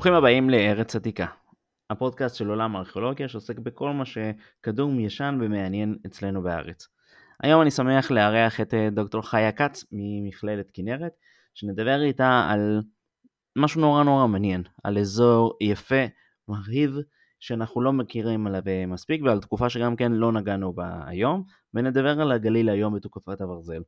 ברוכים הבאים לארץ עתיקה, הפודקאסט של עולם הארכיאולוגיה שעוסק בכל מה שקדום, ישן ומעניין אצלנו בארץ. היום אני שמח לארח את אה, דוקטור חיה כץ ממכללת כנרת, שנדבר איתה על משהו נורא נורא מעניין, על אזור יפה, מרהיב, שאנחנו לא מכירים עליו מספיק ועל תקופה שגם כן לא נגענו בה היום, ונדבר על הגליל היום בתקופת הברזל.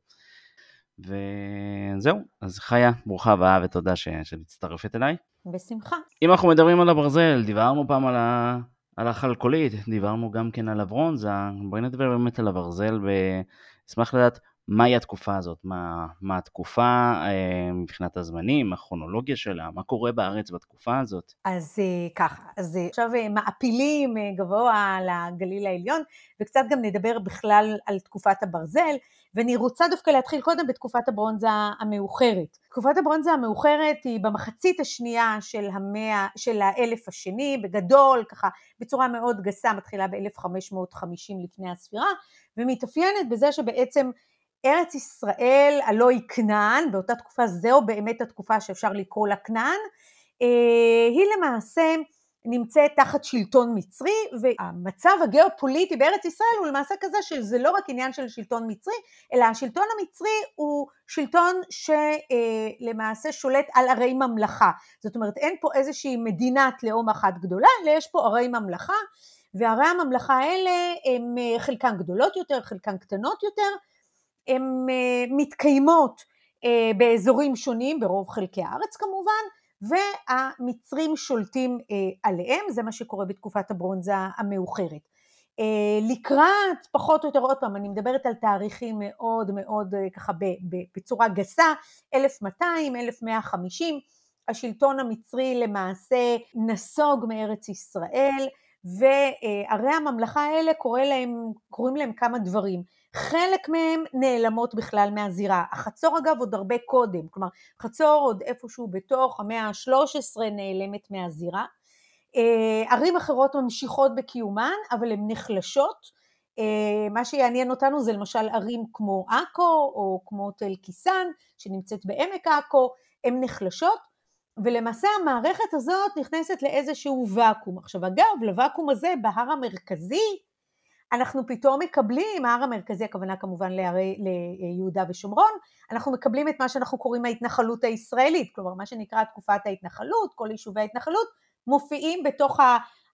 וזהו, אז חיה, ברוכה הבאה ותודה שאת מצטרפת אליי. בשמחה. אם אנחנו מדברים על הברזל, דיברנו פעם על, ה... על החלקולית, דיברנו גם כן על הברונזה, בואי נדבר באמת על הברזל ואשמח לדעת מהי התקופה הזאת, מה, מה התקופה אה, מבחינת הזמנים, הכרונולוגיה שלה, מה קורה בארץ בתקופה הזאת. אז אה, ככה, אז אה, עכשיו מעפילים גבוה לגליל העליון, וקצת גם נדבר בכלל על תקופת הברזל, ואני רוצה דווקא להתחיל קודם בתקופת הברונזה המאוחרת. תקופת הברונזה המאוחרת היא במחצית השנייה של המאה, של האלף השני, בגדול, ככה, בצורה מאוד גסה, מתחילה ב-1550 לפני הספירה, ומתאפיינת בזה שבעצם ארץ ישראל הלא היא כנען, באותה תקופה זהו באמת התקופה שאפשר לקרוא לה כנען, אה, היא למעשה נמצאת תחת שלטון מצרי, והמצב הגיאופוליטי בארץ ישראל הוא למעשה כזה שזה לא רק עניין של שלטון מצרי, אלא השלטון המצרי הוא שלטון שלמעשה שולט על ערי ממלכה. זאת אומרת, אין פה איזושהי מדינת לאום אחת גדולה, אלא יש פה ערי ממלכה, וערי הממלכה האלה הן חלקן גדולות יותר, חלקן קטנות יותר, הן אה, מתקיימות אה, באזורים שונים, ברוב חלקי הארץ כמובן, והמצרים שולטים אה, עליהם, זה מה שקורה בתקופת הברונזה המאוחרת. לקראת, פחות או יותר, עוד פעם, אני מדברת על תאריכים מאוד מאוד ככה בצורה גסה, 1200, 1150, השלטון המצרי למעשה נסוג מארץ ישראל, וערי הממלכה האלה קורא להם, קוראים להם כמה דברים. חלק מהם נעלמות בכלל מהזירה. החצור אגב עוד הרבה קודם, כלומר חצור עוד איפשהו בתוך המאה ה-13 נעלמת מהזירה. אה, ערים אחרות ממשיכות בקיומן, אבל הן נחלשות. אה, מה שיעניין אותנו זה למשל ערים כמו עכו או כמו תל קיסן שנמצאת בעמק עכו, הן נחלשות ולמעשה המערכת הזאת נכנסת לאיזשהו ואקום. עכשיו אגב, לוואקום הזה בהר המרכזי אנחנו פתאום מקבלים, ההר המרכזי הכוונה כמובן להרי, ליהודה ושומרון, אנחנו מקבלים את מה שאנחנו קוראים ההתנחלות הישראלית, כלומר מה שנקרא תקופת ההתנחלות, כל יישובי ההתנחלות מופיעים בתוך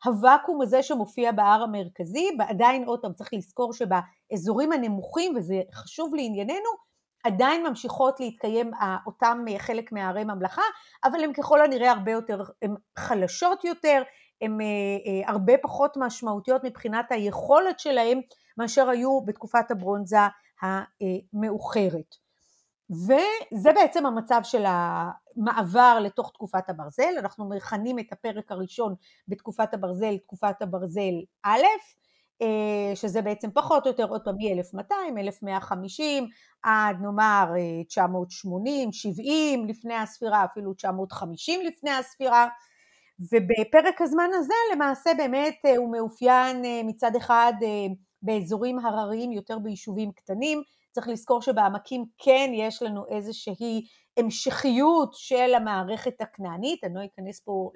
הוואקום הזה שמופיע בהר המרכזי, ועדיין עוד פעם צריך לזכור שבאזורים הנמוכים, וזה חשוב לענייננו, עדיין ממשיכות להתקיים אותם חלק מהערי ממלכה, אבל הן ככל הנראה הרבה יותר, הן חלשות יותר, הן אה, אה, הרבה פחות משמעותיות מבחינת היכולת שלהן מאשר היו בתקופת הברונזה המאוחרת. וזה בעצם המצב של המעבר לתוך תקופת הברזל, אנחנו מכנים את הפרק הראשון בתקופת הברזל, תקופת הברזל א', אה, שזה בעצם פחות או יותר עוד פעם מ-1200, 1150 עד נאמר 980, 70 לפני הספירה, אפילו 950 לפני הספירה, ובפרק הזמן הזה למעשה באמת אה, הוא מאופיין אה, מצד אחד אה, באזורים הרריים יותר ביישובים קטנים, צריך לזכור שבעמקים כן יש לנו איזושהי המשכיות של המערכת הכנענית, אני לא אכנס פה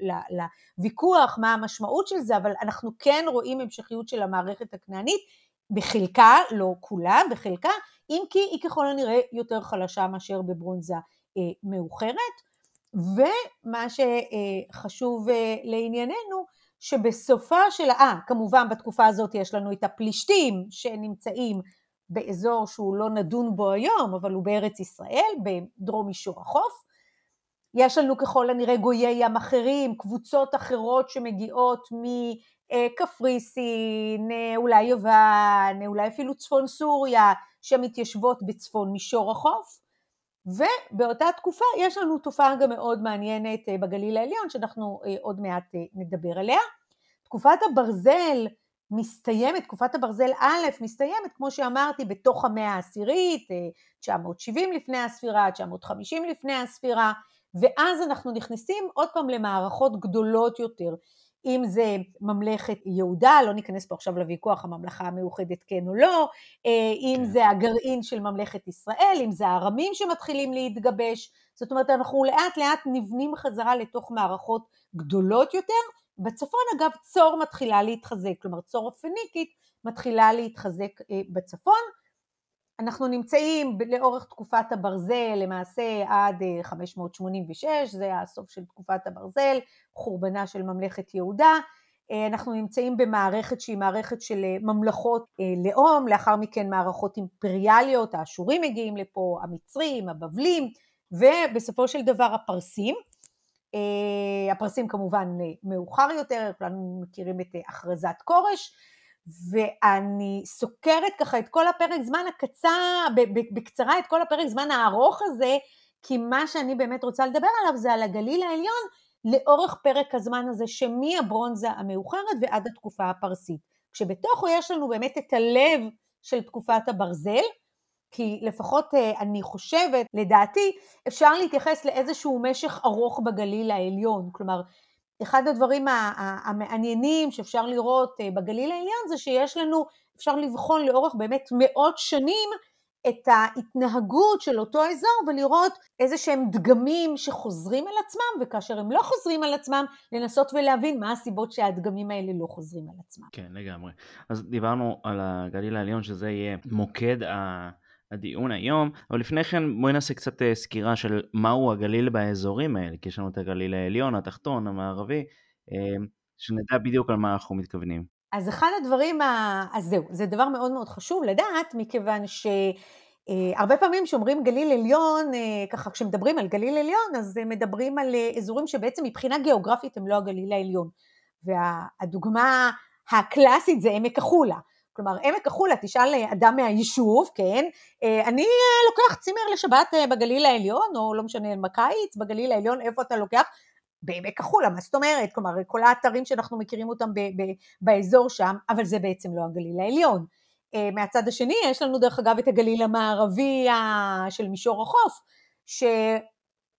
לוויכוח מה המשמעות של זה, אבל אנחנו כן רואים המשכיות של המערכת הכנענית, בחלקה, לא כולה, בחלקה, אם כי היא ככל הנראה יותר חלשה מאשר בברונזה מאוחרת. ומה שחשוב אה, לענייננו, שבסופה של, אה, כמובן בתקופה הזאת יש לנו את הפלישתים שנמצאים באזור שהוא לא נדון בו היום, אבל הוא בארץ ישראל, בדרום מישור החוף. יש לנו ככל הנראה גויי ים אחרים, קבוצות אחרות שמגיעות מקפריסין, אולי יוון, אולי אפילו צפון סוריה, שמתיישבות בצפון מישור החוף. ובאותה תקופה יש לנו תופעה גם מאוד מעניינת אה, בגליל העליון, שאנחנו אה, עוד מעט אה, נדבר עליה. תקופת הברזל מסתיימת, תקופת הברזל א' מסתיימת, כמו שאמרתי, בתוך המאה העשירית, 970 לפני הספירה, 950 לפני הספירה, ואז אנחנו נכנסים עוד פעם למערכות גדולות יותר. אם זה ממלכת יהודה, לא ניכנס פה עכשיו לוויכוח הממלכה המאוחדת כן או לא, אם כן. זה הגרעין של ממלכת ישראל, אם זה הארמים שמתחילים להתגבש, זאת אומרת אנחנו לאט לאט נבנים חזרה לתוך מערכות גדולות יותר, בצפון אגב צור מתחילה להתחזק, כלומר צור הפניקית מתחילה להתחזק בצפון, אנחנו נמצאים לאורך תקופת הברזל, למעשה עד 586, אה, זה הסוף של תקופת הברזל, חורבנה של ממלכת יהודה. אה, אנחנו נמצאים במערכת שהיא מערכת של אה, ממלכות לאום, לאחר מכן מערכות אימפריאליות, האשורים מגיעים לפה, המצרים, הבבלים, ובסופו של דבר הפרסים. הפרסים כמובן מאוחר יותר, כולנו מכירים את הכרזת כורש, ואני סוקרת ככה את כל הפרק זמן הקצר, בקצרה את כל הפרק זמן הארוך הזה, כי מה שאני באמת רוצה לדבר עליו זה על הגליל העליון לאורך פרק הזמן הזה שמהברונזה המאוחרת ועד התקופה הפרסית. כשבתוכו יש לנו באמת את הלב של תקופת הברזל, כי לפחות אה, אני חושבת, לדעתי, אפשר להתייחס לאיזשהו משך ארוך בגליל העליון, כלומר אחד הדברים המעניינים שאפשר לראות אה, בגליל העליון זה שיש לנו, אפשר לבחון לאורך באמת מאות שנים את ההתנהגות של אותו אזור ולראות איזה שהם דגמים שחוזרים על עצמם וכאשר הם לא חוזרים על עצמם לנסות ולהבין מה הסיבות שהדגמים האלה לא חוזרים על עצמם. כן לגמרי. אז דיברנו על הגליל העליון שזה יהיה מוקד ה... הדיון היום, אבל לפני כן בואי נעשה קצת אה, סקירה של מהו הגליל באזורים האלה, כי יש לנו את הגליל העליון, התחתון, המערבי, אה, שנדע בדיוק על מה אנחנו מתכוונים. אז אחד הדברים, ה... אז זהו, זה דבר מאוד מאוד חשוב לדעת, מכיוון ש... אה, הרבה פעמים כשאומרים גליל עליון, ככה כשמדברים על גליל עליון, אז מדברים על אזורים שבעצם מבחינה גיאוגרפית הם לא הגליל העליון. והדוגמה הקלאסית זה עמק החולה. כלומר, עמק החולה, תשאל אדם מהיישוב, כן, אה, אני אה, לוקח צימר לשבת אה, בגליל העליון, או לא משנה, בקיץ, בגליל העליון, איפה אתה לוקח? בעמק החולה, מה זאת אומרת? כלומר, כל האתרים שאנחנו מכירים אותם ב- ב- באזור שם, אבל זה בעצם לא הגליל העליון. מהצד השני, יש לנו דרך אגב את הגליל המערבי של מישור החוף,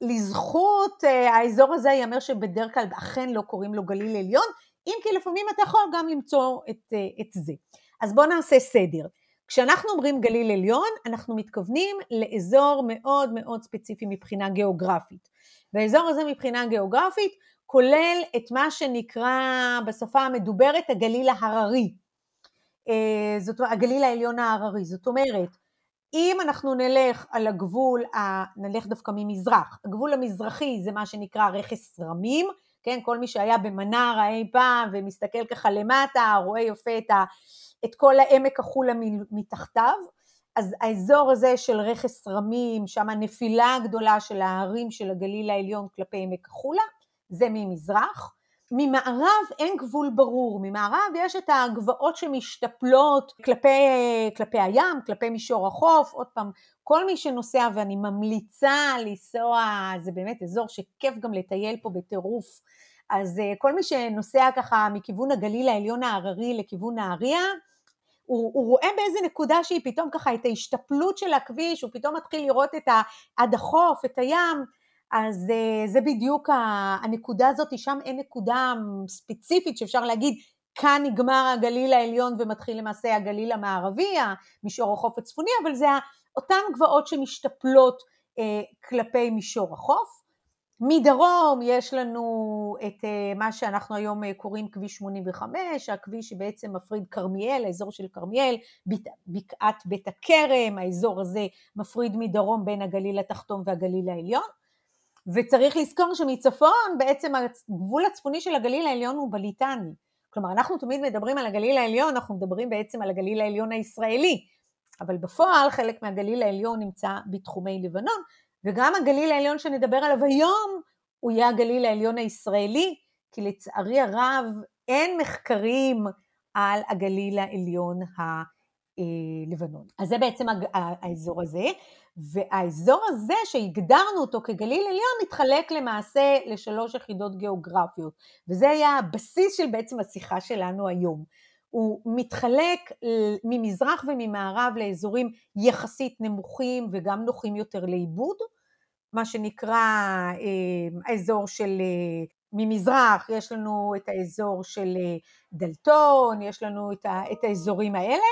שלזכות האזור הזה ייאמר שבדרך כלל אכן לא קוראים לו גליל עליון, אם כי לפעמים אתה יכול גם למצוא את, את זה. אז בואו נעשה סדר. כשאנחנו אומרים גליל עליון, אנחנו מתכוונים לאזור מאוד מאוד ספציפי מבחינה גיאוגרפית. והאזור הזה מבחינה גיאוגרפית כולל את מה שנקרא בשפה המדוברת הגליל ההררי. אה, זאת אומרת, הגליל העליון ההררי. זאת אומרת, אם אנחנו נלך על הגבול, נלך דווקא ממזרח, הגבול המזרחי זה מה שנקרא רכס רמים, כן, כל מי שהיה במנרה אי פעם ומסתכל ככה למטה, רואה יפה את ה... את כל העמק החולה מתחתיו, אז האזור הזה של רכס רמים, שם הנפילה הגדולה של ההרים של הגליל העליון כלפי עמק החולה, זה ממזרח. ממערב אין גבול ברור, ממערב יש את הגבעות שמשתפלות כלפי, כלפי הים, כלפי מישור החוף, עוד פעם, כל מי שנוסע, ואני ממליצה לנסוע, זה באמת אזור שכיף גם לטייל פה בטירוף, אז אה, כל מי שנוסע ככה מכיוון הגליל העליון ההררי לכיוון נהריה, הוא, הוא רואה באיזה נקודה שהיא פתאום ככה, את ההשתפלות של הכביש, הוא פתאום מתחיל לראות את ה, עד החוף, את הים, אז אה, זה בדיוק הנקודה הזאת, שם אין נקודה ספציפית שאפשר להגיד, כאן נגמר הגליל העליון ומתחיל למעשה הגליל המערבי, מישור החוף הצפוני, אבל זה אותן גבעות שמשתפלות אה, כלפי מישור החוף. מדרום יש לנו את אה, מה שאנחנו היום אה, קוראים כביש 85, הכביש שבעצם מפריד כרמיאל, האזור של כרמיאל, בקעת בית הכרם, האזור הזה מפריד מדרום בין הגליל התחתון והגליל העליון. וצריך לזכור שמצפון בעצם הגבול הצפוני של הגליל העליון הוא בליטני. כלומר, אנחנו תמיד מדברים על הגליל העליון, אנחנו מדברים בעצם על הגליל העליון הישראלי, אבל בפועל חלק מהגליל העליון נמצא בתחומי לבנון, וגם הגליל העליון שנדבר עליו היום, הוא יהיה הגליל העליון הישראלי, כי לצערי הרב אין מחקרים על הגליל העליון הלבנון. אז זה בעצם האזור הזה, והאזור הזה שהגדרנו אותו כגליל עליון מתחלק למעשה לשלוש יחידות גיאוגרפיות, וזה היה הבסיס של בעצם השיחה שלנו היום. הוא מתחלק ממזרח וממערב לאזורים יחסית נמוכים וגם נוחים יותר לעיבוד, מה שנקרא אה, האזור של אה, ממזרח יש לנו את האזור של דלתון, יש לנו את האזורים האלה,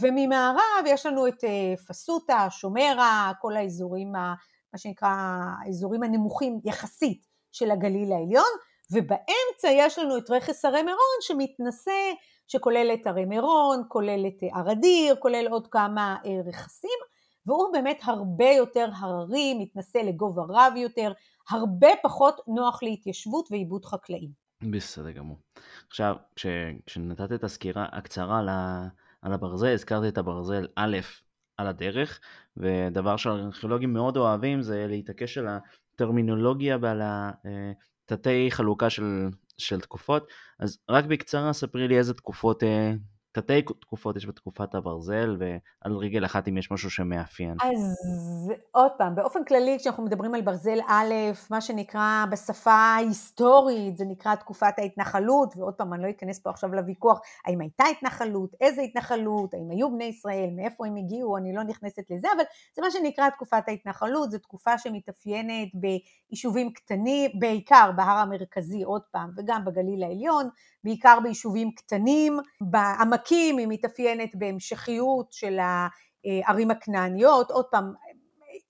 וממערב יש לנו את פסוטה, שומרה, כל האזורים, מה שנקרא, האזורים הנמוכים יחסית של הגליל העליון, ובאמצע יש לנו את רכס הרי מירון שמתנשא, שכולל את הרי מירון, כולל את הר אדיר, כולל עוד כמה רכסים, והוא באמת הרבה יותר הררי, מתנשא לגובה רב יותר, הרבה פחות נוח להתיישבות ועיבוד חקלאים. בסדר גמור. עכשיו, כש, כשנתת את הסקירה הקצרה על הברזל, הזכרתי את הברזל א' על הדרך, ודבר שהארכיאולוגים מאוד אוהבים זה להתעקש על הטרמינולוגיה ועל התתי חלוקה של, של תקופות, אז רק בקצרה ספרי לי איזה תקופות תתי תקופות יש בתקופת הברזל, ועל רגל אחת אם יש משהו שמאפיין. אז עוד פעם, באופן כללי כשאנחנו מדברים על ברזל א', מה שנקרא בשפה ההיסטורית, זה נקרא תקופת ההתנחלות, ועוד פעם, אני לא אכנס פה עכשיו לוויכוח, האם הייתה התנחלות, איזה התנחלות, האם היו בני ישראל, מאיפה הם הגיעו, אני לא נכנסת לזה, אבל זה מה שנקרא תקופת ההתנחלות, זו תקופה שמתאפיינת ביישובים קטנים, בעיקר בהר המרכזי, עוד פעם, וגם בגליל העליון, בעיקר ביישובים קטנים, בעמקים היא מתאפיינת בהמשכיות של הערים הכנעניות, עוד פעם,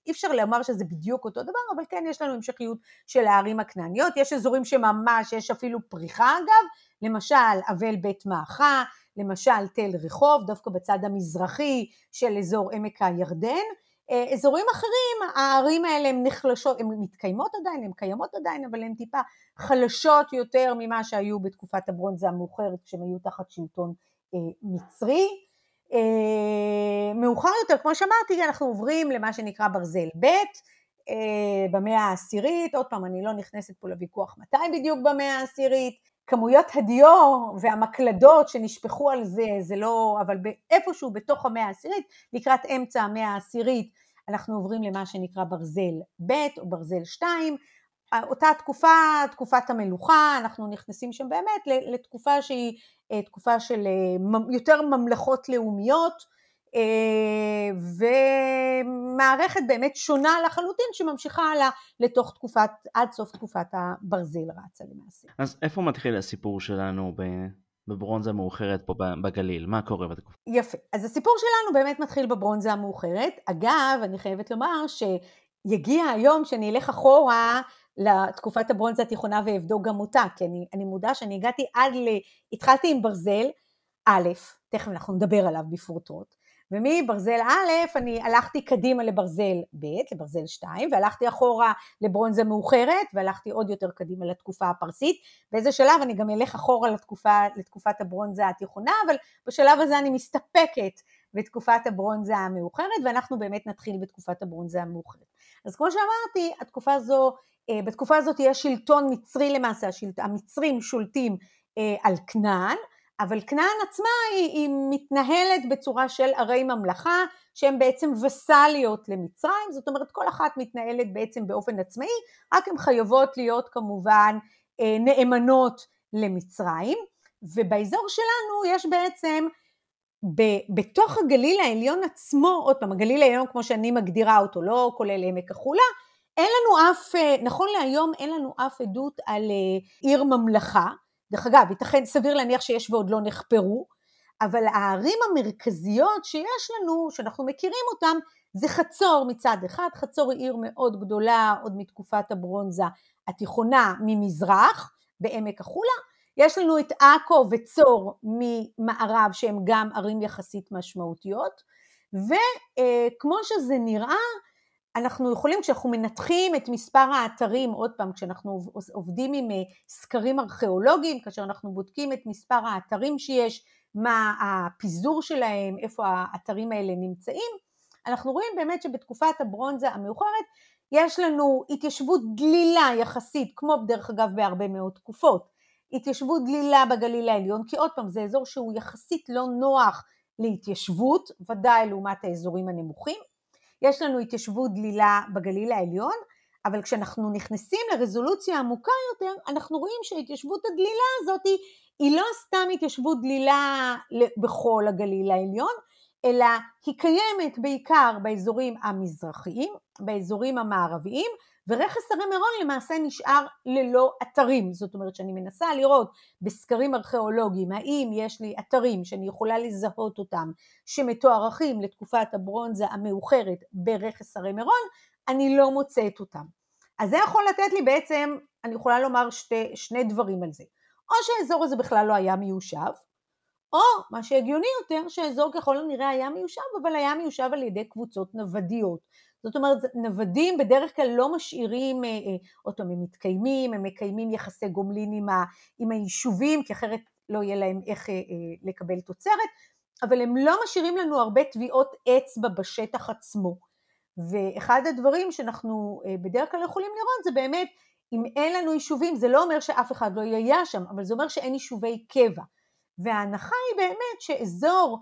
אי אפשר לומר שזה בדיוק אותו דבר, אבל כן יש לנו המשכיות של הערים הכנעניות, יש אזורים שממש יש אפילו פריחה אגב, למשל אבל בית מאחה, למשל תל רחוב, דווקא בצד המזרחי של אזור עמק הירדן, אזורים אחרים, הערים האלה הן נחלשות, הן מתקיימות עדיין, הן קיימות עדיין, אבל הן טיפה חלשות יותר ממה שהיו בתקופת הברונזה המאוחרת, כשהן היו תחת שלטון אה, מצרי. אה, מאוחר יותר, כמו שאמרתי, אנחנו עוברים למה שנקרא ברזל ב', במאה העשירית, עוד פעם, אני לא נכנסת פה לוויכוח מתי בדיוק במאה העשירית, כמויות הדיו והמקלדות שנשפכו על זה, זה לא, אבל איפשהו בתוך המאה העשירית, לקראת אמצע המאה העשירית, אנחנו עוברים למה שנקרא ברזל ב' או ברזל 2, אותה תקופה, תקופת המלוכה, אנחנו נכנסים שם באמת לתקופה שהיא אה, תקופה של אה, יותר ממלכות לאומיות, ומערכת באמת שונה לחלוטין שממשיכה הלאה לתוך תקופת, עד סוף תקופת הברזל רצה למעשה. אז איפה מתחיל הסיפור שלנו בברונזה המאוחרת פה בגליל? מה קורה בתקופה? יפה. אז הסיפור שלנו באמת מתחיל בברונזה המאוחרת. אגב, אני חייבת לומר שיגיע היום שאני אלך אחורה לתקופת הברונזה התיכונה ואבדוק גם אותה, כי אני, אני מודה שאני הגעתי עד ל... התחלתי עם ברזל א', תכף אנחנו נדבר עליו בפרוטרוט, ומברזל א', אני הלכתי קדימה לברזל ב', לברזל 2, והלכתי אחורה לברונזה מאוחרת, והלכתי עוד יותר קדימה לתקופה הפרסית. באיזה שלב אני גם אלך אחורה לתקופה, לתקופת הברונזה התיכונה, אבל בשלב הזה אני מסתפקת בתקופת הברונזה המאוחרת, ואנחנו באמת נתחיל בתקופת הברונזה המאוחרת. אז כמו שאמרתי, התקופה הזו, אה, בתקופה הזאת יש שלטון מצרי למעשה, המצרים שולטים אה, על כנען, אבל כנען עצמה היא, היא מתנהלת בצורה של ערי ממלכה שהן בעצם וסליות למצרים, זאת אומרת כל אחת מתנהלת בעצם באופן עצמאי, רק הן חייבות להיות כמובן אה, נאמנות למצרים, ובאזור שלנו יש בעצם בתוך הגליל העליון עצמו, עוד פעם, הגליל העליון כמו שאני מגדירה אותו, לא כולל עמק החולה, אין לנו אף, אה, נכון להיום אין לנו אף עדות על אה, עיר ממלכה, דרך אגב, ייתכן, סביר להניח שיש ועוד לא נחפרו, אבל הערים המרכזיות שיש לנו, שאנחנו מכירים אותן, זה חצור מצד אחד, חצור היא עיר מאוד גדולה עוד מתקופת הברונזה התיכונה ממזרח, בעמק החולה, יש לנו את עכו וצור ממערב שהם גם ערים יחסית משמעותיות, וכמו שזה נראה, אנחנו יכולים, כשאנחנו מנתחים את מספר האתרים, עוד פעם, כשאנחנו עובדים עם אה, סקרים ארכיאולוגיים, כאשר אנחנו בודקים את מספר האתרים שיש, מה הפיזור שלהם, איפה האתרים האלה נמצאים, אנחנו רואים באמת שבתקופת הברונזה המאוחרת יש לנו התיישבות דלילה יחסית, כמו דרך אגב בהרבה מאוד תקופות, התיישבות דלילה בגליל העליון, כי עוד פעם זה אזור שהוא יחסית לא נוח להתיישבות, ודאי לעומת האזורים הנמוכים, יש לנו התיישבות דלילה בגליל העליון, אבל כשאנחנו נכנסים לרזולוציה עמוקה יותר, אנחנו רואים שההתיישבות הדלילה הזאת היא לא סתם התיישבות דלילה בכל הגליל העליון, אלא היא קיימת בעיקר באזורים המזרחיים, באזורים המערביים, ורכס הרי מירון למעשה נשאר ללא אתרים, זאת אומרת שאני מנסה לראות בסקרים ארכיאולוגיים האם יש לי אתרים שאני יכולה לזהות אותם שמתוארכים לתקופת הברונזה המאוחרת ברכס הרי מירון, אני לא מוצאת אותם. אז זה יכול לתת לי בעצם, אני יכולה לומר שתי, שני דברים על זה. או שהאזור הזה בכלל לא היה מיושב, או מה שהגיוני יותר, שהאזור ככל הנראה היה מיושב, אבל היה מיושב על ידי קבוצות נוודיות. זאת אומרת, נוודים בדרך כלל לא משאירים, אה, אה, עוד פעם, הם מתקיימים, הם מקיימים יחסי גומלין עם, ה, עם היישובים, כי אחרת לא יהיה להם איך אה, לקבל תוצרת, אבל הם לא משאירים לנו הרבה טביעות אצבע בשטח עצמו. ואחד הדברים שאנחנו בדרך כלל יכולים לראות זה באמת, אם אין לנו יישובים, זה לא אומר שאף אחד לא יהיה שם, אבל זה אומר שאין יישובי קבע. וההנחה היא באמת שאזור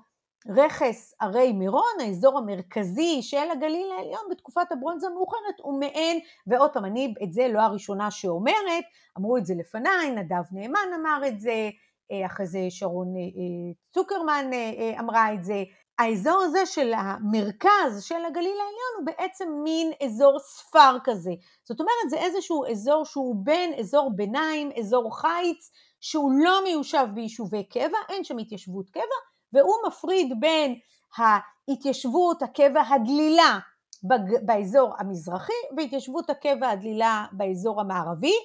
רכס הרי מירון, האזור המרכזי של הגליל העליון בתקופת הברונזה המאוחרת, הוא מעין, ועוד פעם, אני את זה לא הראשונה שאומרת, אמרו את זה לפניי, נדב נאמן אמר את זה, אה, אחרי זה שרון אה, אה, צוקרמן אמרה את זה, האזור הזה של המרכז של הגליל העליון הוא בעצם מין אזור ספר כזה. זאת אומרת, זה איזשהו אזור שהוא בין אזור ביניים, אזור חיץ, שהוא לא מיושב ביישובי קבע, אין שם התיישבות קבע, והוא מפריד בין ההתיישבות הקבע הדלילה באזור המזרחי והתיישבות הקבע הדלילה באזור המערבי,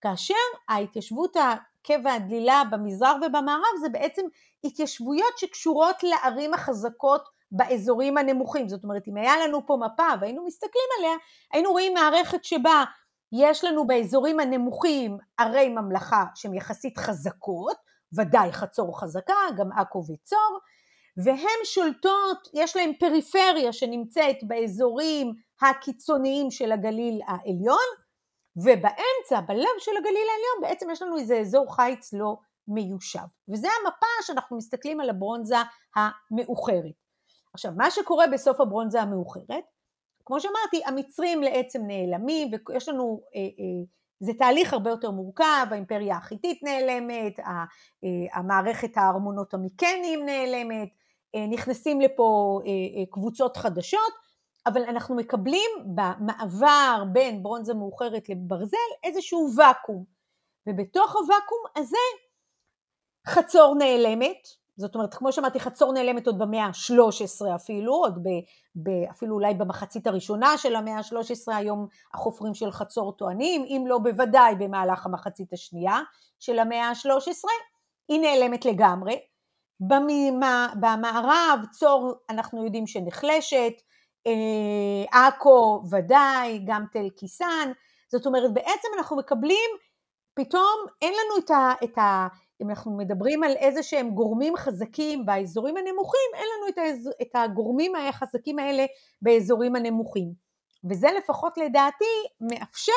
כאשר ההתיישבות הקבע הדלילה במזרח ובמערב זה בעצם התיישבויות שקשורות לערים החזקות באזורים הנמוכים. זאת אומרת, אם היה לנו פה מפה והיינו מסתכלים עליה, היינו רואים מערכת שבה יש לנו באזורים הנמוכים ערי ממלכה שהן יחסית חזקות, ודאי חצור חזקה, גם עכו וצור, והן שולטות, יש להן פריפריה שנמצאת באזורים הקיצוניים של הגליל העליון, ובאמצע, בלב של הגליל העליון, בעצם יש לנו איזה אזור חיץ לא מיושב. וזה המפה שאנחנו מסתכלים על הברונזה המאוחרת. עכשיו, מה שקורה בסוף הברונזה המאוחרת, כמו שאמרתי, המצרים לעצם נעלמים, ויש לנו, אה, אה, זה תהליך הרבה יותר מורכב, האימפריה החיתית נעלמת, אה, המערכת הארמונות המיקנים נעלמת, נכנסים לפה קבוצות חדשות, אבל אנחנו מקבלים במעבר בין ברונזה מאוחרת לברזל איזשהו ואקום, ובתוך הוואקום הזה חצור נעלמת, זאת אומרת, כמו שאמרתי, חצור נעלמת עוד במאה ה-13 אפילו, עוד ב, ב, אפילו אולי במחצית הראשונה של המאה ה-13, היום החופרים של חצור טוענים, אם לא בוודאי במהלך המחצית השנייה של המאה ה-13, היא נעלמת לגמרי. במה, במערב צור אנחנו יודעים שנחלשת, אה, עכו ודאי, גם תל קיסן, זאת אומרת בעצם אנחנו מקבלים, פתאום אין לנו את ה... את ה אם אנחנו מדברים על איזה שהם גורמים חזקים באזורים הנמוכים, אין לנו את, האזור, את הגורמים החזקים האלה באזורים הנמוכים. וזה לפחות לדעתי מאפשר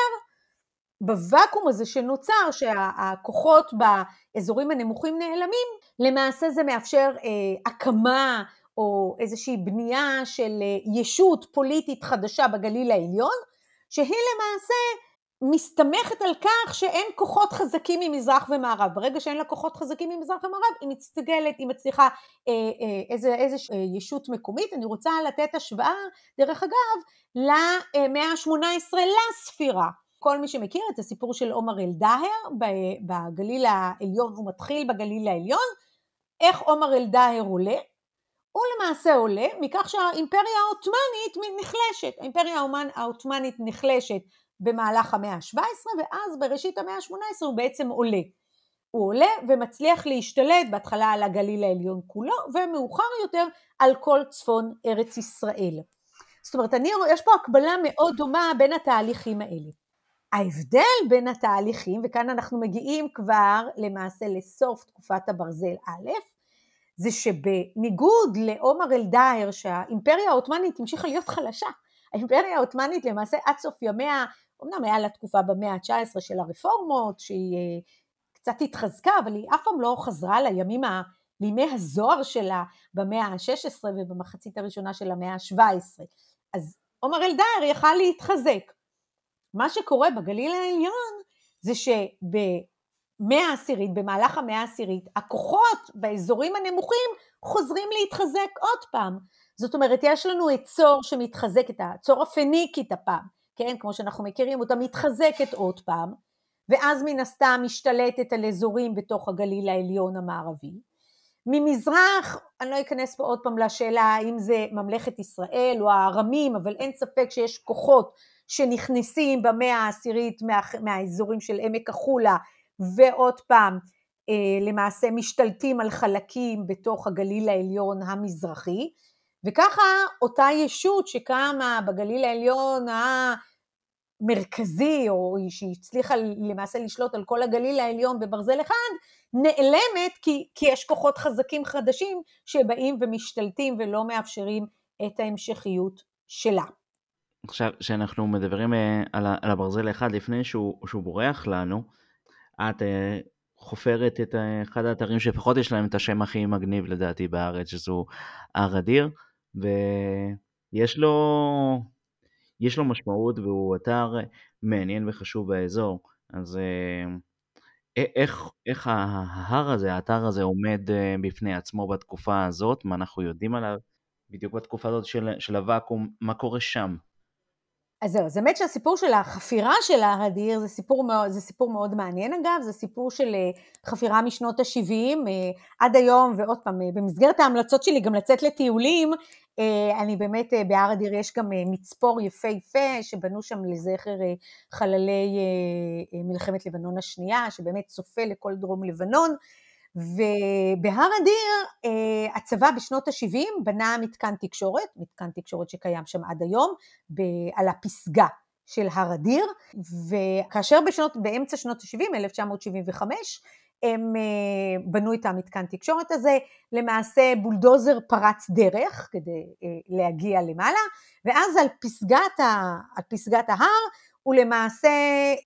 בוואקום הזה שנוצר, שהכוחות באזורים הנמוכים נעלמים, למעשה זה מאפשר אה, הקמה או איזושהי בנייה של אה, ישות פוליטית חדשה בגליל העליון, שהיא למעשה מסתמכת על כך שאין כוחות חזקים ממזרח ומערב. ברגע שאין לה כוחות חזקים ממזרח ומערב, היא מסתגלת, היא מצליחה אה, אה, איזה, איזה אה, ישות מקומית. אני רוצה לתת השוואה, דרך אגב, למאה ה-18 לספירה. כל מי שמכיר את הסיפור של עומר אל-דאהר בגליל העליון, הוא מתחיל בגליל העליון, איך עומר אל-דאהר עולה? הוא למעשה עולה מכך שהאימפריה העות'מאנית נחלשת. האימפריה העות'מאנית נחלשת במהלך המאה ה-17, ואז בראשית המאה ה-18 הוא בעצם עולה. הוא עולה ומצליח להשתלט בהתחלה על הגליל העליון כולו, ומאוחר יותר על כל צפון ארץ ישראל. זאת אומרת, אני, יש פה הקבלה מאוד דומה בין התהליכים האלה. ההבדל בין התהליכים, וכאן אנחנו מגיעים כבר למעשה לסוף תקופת הברזל א', זה שבניגוד לעומר אל-דאהר, שהאימפריה העות'מאנית המשיכה להיות חלשה, האימפריה העות'מאנית למעשה עד סוף ימיה אמנם היה לה תקופה במאה ה-19 של הרפורמות, שהיא אה, קצת התחזקה, אבל היא אף פעם לא חזרה לימים, ה... לימי הזוהר שלה במאה ה-16 ובמחצית הראשונה של המאה ה-17. אז עומר אלדאר יכל להתחזק. מה שקורה בגליל העליון זה שבמאה העשירית, במהלך המאה העשירית, הכוחות באזורים הנמוכים חוזרים להתחזק עוד פעם. זאת אומרת, יש לנו את צור שמתחזק, את הצור הפניקית הפעם, כן, כמו שאנחנו מכירים אותה, מתחזקת עוד פעם, ואז מן הסתם משתלטת על אזורים בתוך הגליל העליון המערבי. ממזרח, אני לא אכנס פה עוד פעם לשאלה האם זה ממלכת ישראל או הארמים, אבל אין ספק שיש כוחות שנכנסים במאה העשירית מה, מהאזורים של עמק החולה, ועוד פעם, אה, למעשה משתלטים על חלקים בתוך הגליל העליון המזרחי, וככה אותה ישות שקמה בגליל העליון המרכזי, או שהצליחה למעשה לשלוט על כל הגליל העליון בברזל אחד, נעלמת כי, כי יש כוחות חזקים חדשים שבאים ומשתלטים ולא מאפשרים את ההמשכיות שלה. עכשיו, כשאנחנו מדברים אה, על הברזל אחד לפני שהוא, שהוא בורח לנו, את אה, חופרת את אחד האתרים שלפחות יש להם את השם הכי מגניב לדעתי בארץ, שזו הר אדיר, ויש לו, יש לו משמעות והוא אתר מעניין וחשוב באזור. אז אה, איך, איך ההר הזה, האתר הזה עומד אה, בפני עצמו בתקופה הזאת, מה אנחנו יודעים עליו בדיוק בתקופה הזאת של, של הוואקום, מה קורה שם? אז זהו, אז האמת שהסיפור של החפירה של ההר אדיר זה סיפור מאוד, זה סיפור מאוד מעניין אגב, זה סיפור של אה, חפירה משנות ה-70 עד היום, ועוד פעם, במסגרת ההמלצות שלי גם לצאת לטיולים, אני באמת, בהר אדיר יש גם מצפור יפהפה, שבנו שם לזכר חללי מלחמת לבנון השנייה, שבאמת צופה לכל דרום לבנון, ובהר אדיר הצבא בשנות ה-70 בנה מתקן תקשורת, מתקן תקשורת שקיים שם עד היום, על הפסגה של הר אדיר, וכאשר בשנות, באמצע שנות ה-70, 1975, הם אה, בנו את המתקן תקשורת הזה, למעשה בולדוזר פרץ דרך כדי אה, להגיע למעלה, ואז על פסגת, ה, על פסגת ההר הוא למעשה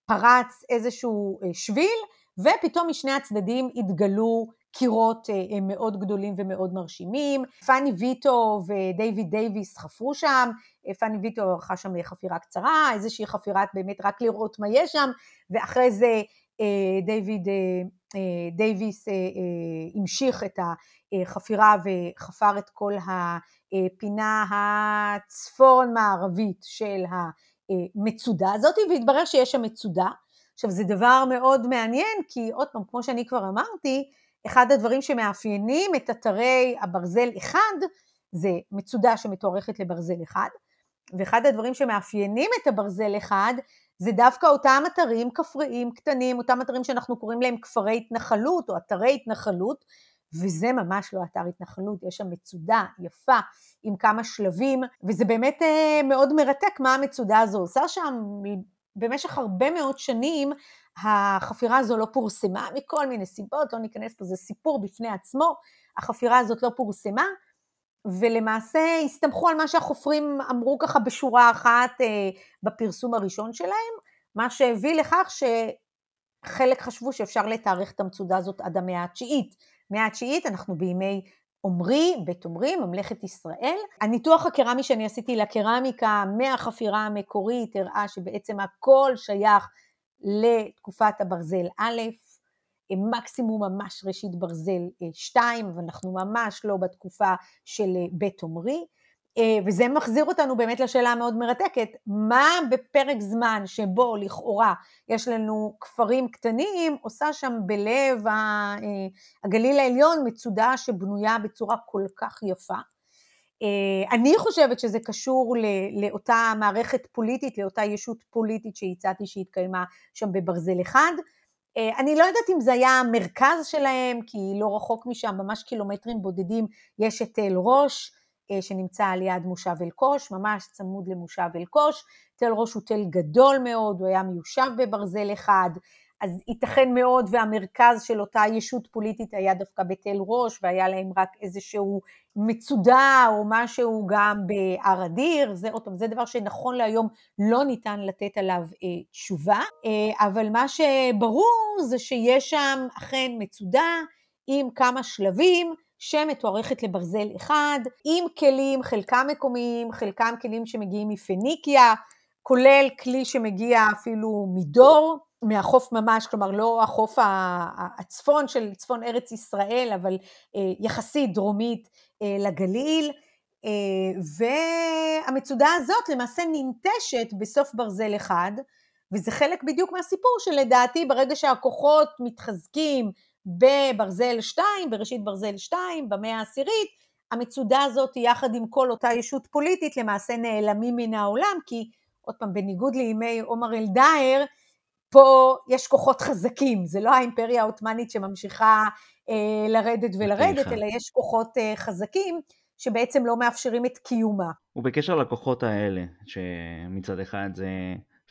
פרץ איזשהו אה, שביל, ופתאום משני הצדדים התגלו קירות מאוד גדולים ומאוד מרשימים. פאני ויטו ודייוויד דייוויס חפרו שם, פאני ויטו ערכה שם חפירה קצרה, איזושהי חפירת באמת רק לראות מה יש שם, ואחרי זה דיוויד דייוויס המשיך את החפירה וחפר את כל הפינה הצפון מערבית של המצודה הזאת, והתברר שיש שם מצודה. עכשיו זה דבר מאוד מעניין, כי עוד פעם, כמו שאני כבר אמרתי, אחד הדברים שמאפיינים את אתרי הברזל אחד, זה מצודה שמתוארכת לברזל אחד, ואחד הדברים שמאפיינים את הברזל אחד, זה דווקא אותם אתרים כפריים קטנים, אותם אתרים שאנחנו קוראים להם כפרי התנחלות או אתרי התנחלות, וזה ממש לא אתר התנחלות, יש שם מצודה יפה עם כמה שלבים, וזה באמת אה, מאוד מרתק מה המצודה הזו עושה שם. במשך הרבה מאוד שנים החפירה הזו לא פורסמה מכל מיני סיבות, לא ניכנס פה, זה סיפור בפני עצמו, החפירה הזאת לא פורסמה, ולמעשה הסתמכו על מה שהחופרים אמרו ככה בשורה אחת אה, בפרסום הראשון שלהם, מה שהביא לכך שחלק חשבו שאפשר לתארך את המצודה הזאת עד המאה התשיעית. מאה התשיעית אנחנו בימי עומרי, בית עומרי, ממלכת ישראל. הניתוח הקרמי שאני עשיתי לקרמיקה מהחפירה המקורית הראה שבעצם הכל שייך לתקופת הברזל א', מקסימום ממש ראשית ברזל 2, אבל אנחנו ממש לא בתקופה של בית עומרי. וזה מחזיר אותנו באמת לשאלה המאוד מרתקת, מה בפרק זמן שבו לכאורה יש לנו כפרים קטנים, עושה שם בלב הגליל העליון מצודה שבנויה בצורה כל כך יפה. אני חושבת שזה קשור לאותה מערכת פוליטית, לאותה ישות פוליטית שהצעתי שהתקיימה שם בברזל אחד, אה, אני לא יודעת אם זה היה המרכז שלהם, כי לא רחוק משם, ממש קילומטרים בודדים, יש את תל ראש, אה, שנמצא על יד מושב אלקוש, ממש צמוד למושב אלקוש. תל ראש הוא תל גדול מאוד, הוא היה מיושב בברזל אחד, אז ייתכן מאוד והמרכז של אותה ישות פוליטית היה דווקא בתל ראש, והיה להם רק איזשהו מצודה או משהו גם בהר אדיר, זה, זה דבר שנכון להיום לא ניתן לתת עליו אה, תשובה, אה, אבל מה שברור זה שיש שם אכן מצודה עם כמה שלבים, שמתוארכת לברזל אחד, עם כלים, חלקם מקומיים, חלקם כלים שמגיעים מפניקיה, כולל כלי שמגיע אפילו מדור, מהחוף ממש, כלומר לא החוף הצפון של צפון ארץ ישראל, אבל אה, יחסית דרומית אה, לגליל. והמצודה הזאת למעשה ננטשת בסוף ברזל אחד, וזה חלק בדיוק מהסיפור שלדעתי ברגע שהכוחות מתחזקים בברזל 2, בראשית ברזל 2, במאה העשירית, המצודה הזאת יחד עם כל אותה ישות פוליטית למעשה נעלמים מן העולם, כי עוד פעם, בניגוד לימי עומר אלדאייר, פה יש כוחות חזקים, זה לא האימפריה העות'מאנית שממשיכה אה, לרדת ולרדת, אלא יש כוחות אה, חזקים שבעצם לא מאפשרים את קיומה. ובקשר לכוחות האלה, שמצד אחד זה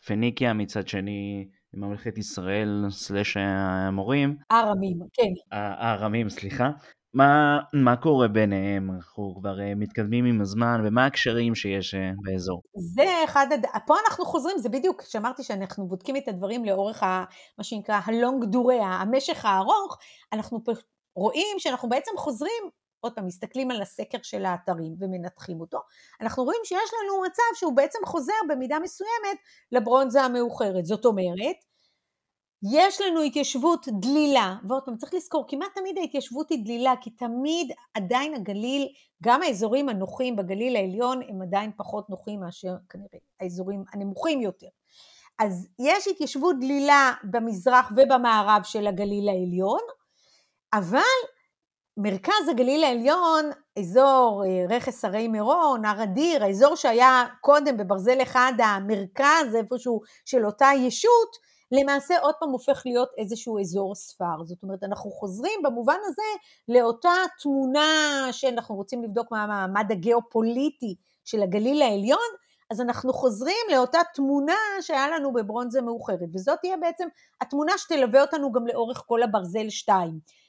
פניקיה, מצד שני ממלכת ישראל סלאש המורים. הארמים, כן. הארמים, סליחה. מה, מה קורה ביניהם? אנחנו כבר uh, מתקדמים עם הזמן, ומה הקשרים שיש באזור? זה אחד, הד... פה אנחנו חוזרים, זה בדיוק, כשאמרתי שאנחנו בודקים את הדברים לאורך ה, מה שנקרא הלונג דוריה, המשך הארוך, אנחנו רואים שאנחנו בעצם חוזרים, עוד פעם, מסתכלים על הסקר של האתרים ומנתחים אותו, אנחנו רואים שיש לנו מצב שהוא בעצם חוזר במידה מסוימת לברונזה המאוחרת. זאת אומרת, יש לנו התיישבות דלילה, ועוד פעם צריך לזכור, כמעט תמיד ההתיישבות היא דלילה, כי תמיד עדיין הגליל, גם האזורים הנוחים בגליל העליון הם עדיין פחות נוחים מאשר כנראה האזורים הנמוכים יותר. אז יש התיישבות דלילה במזרח ובמערב של הגליל העליון, אבל מרכז הגליל העליון, אזור אה, רכס הרי מירון, הר אדיר, האזור שהיה קודם בברזל אחד המרכז איפשהו של אותה ישות, למעשה עוד פעם הופך להיות איזשהו אזור ספר. זאת אומרת, אנחנו חוזרים במובן הזה לאותה תמונה שאנחנו רוצים לבדוק מה המעמד הגיאופוליטי של הגליל העליון, אז אנחנו חוזרים לאותה תמונה שהיה לנו בברונזה מאוחרת, וזאת תהיה בעצם התמונה שתלווה אותנו גם לאורך כל הברזל 2.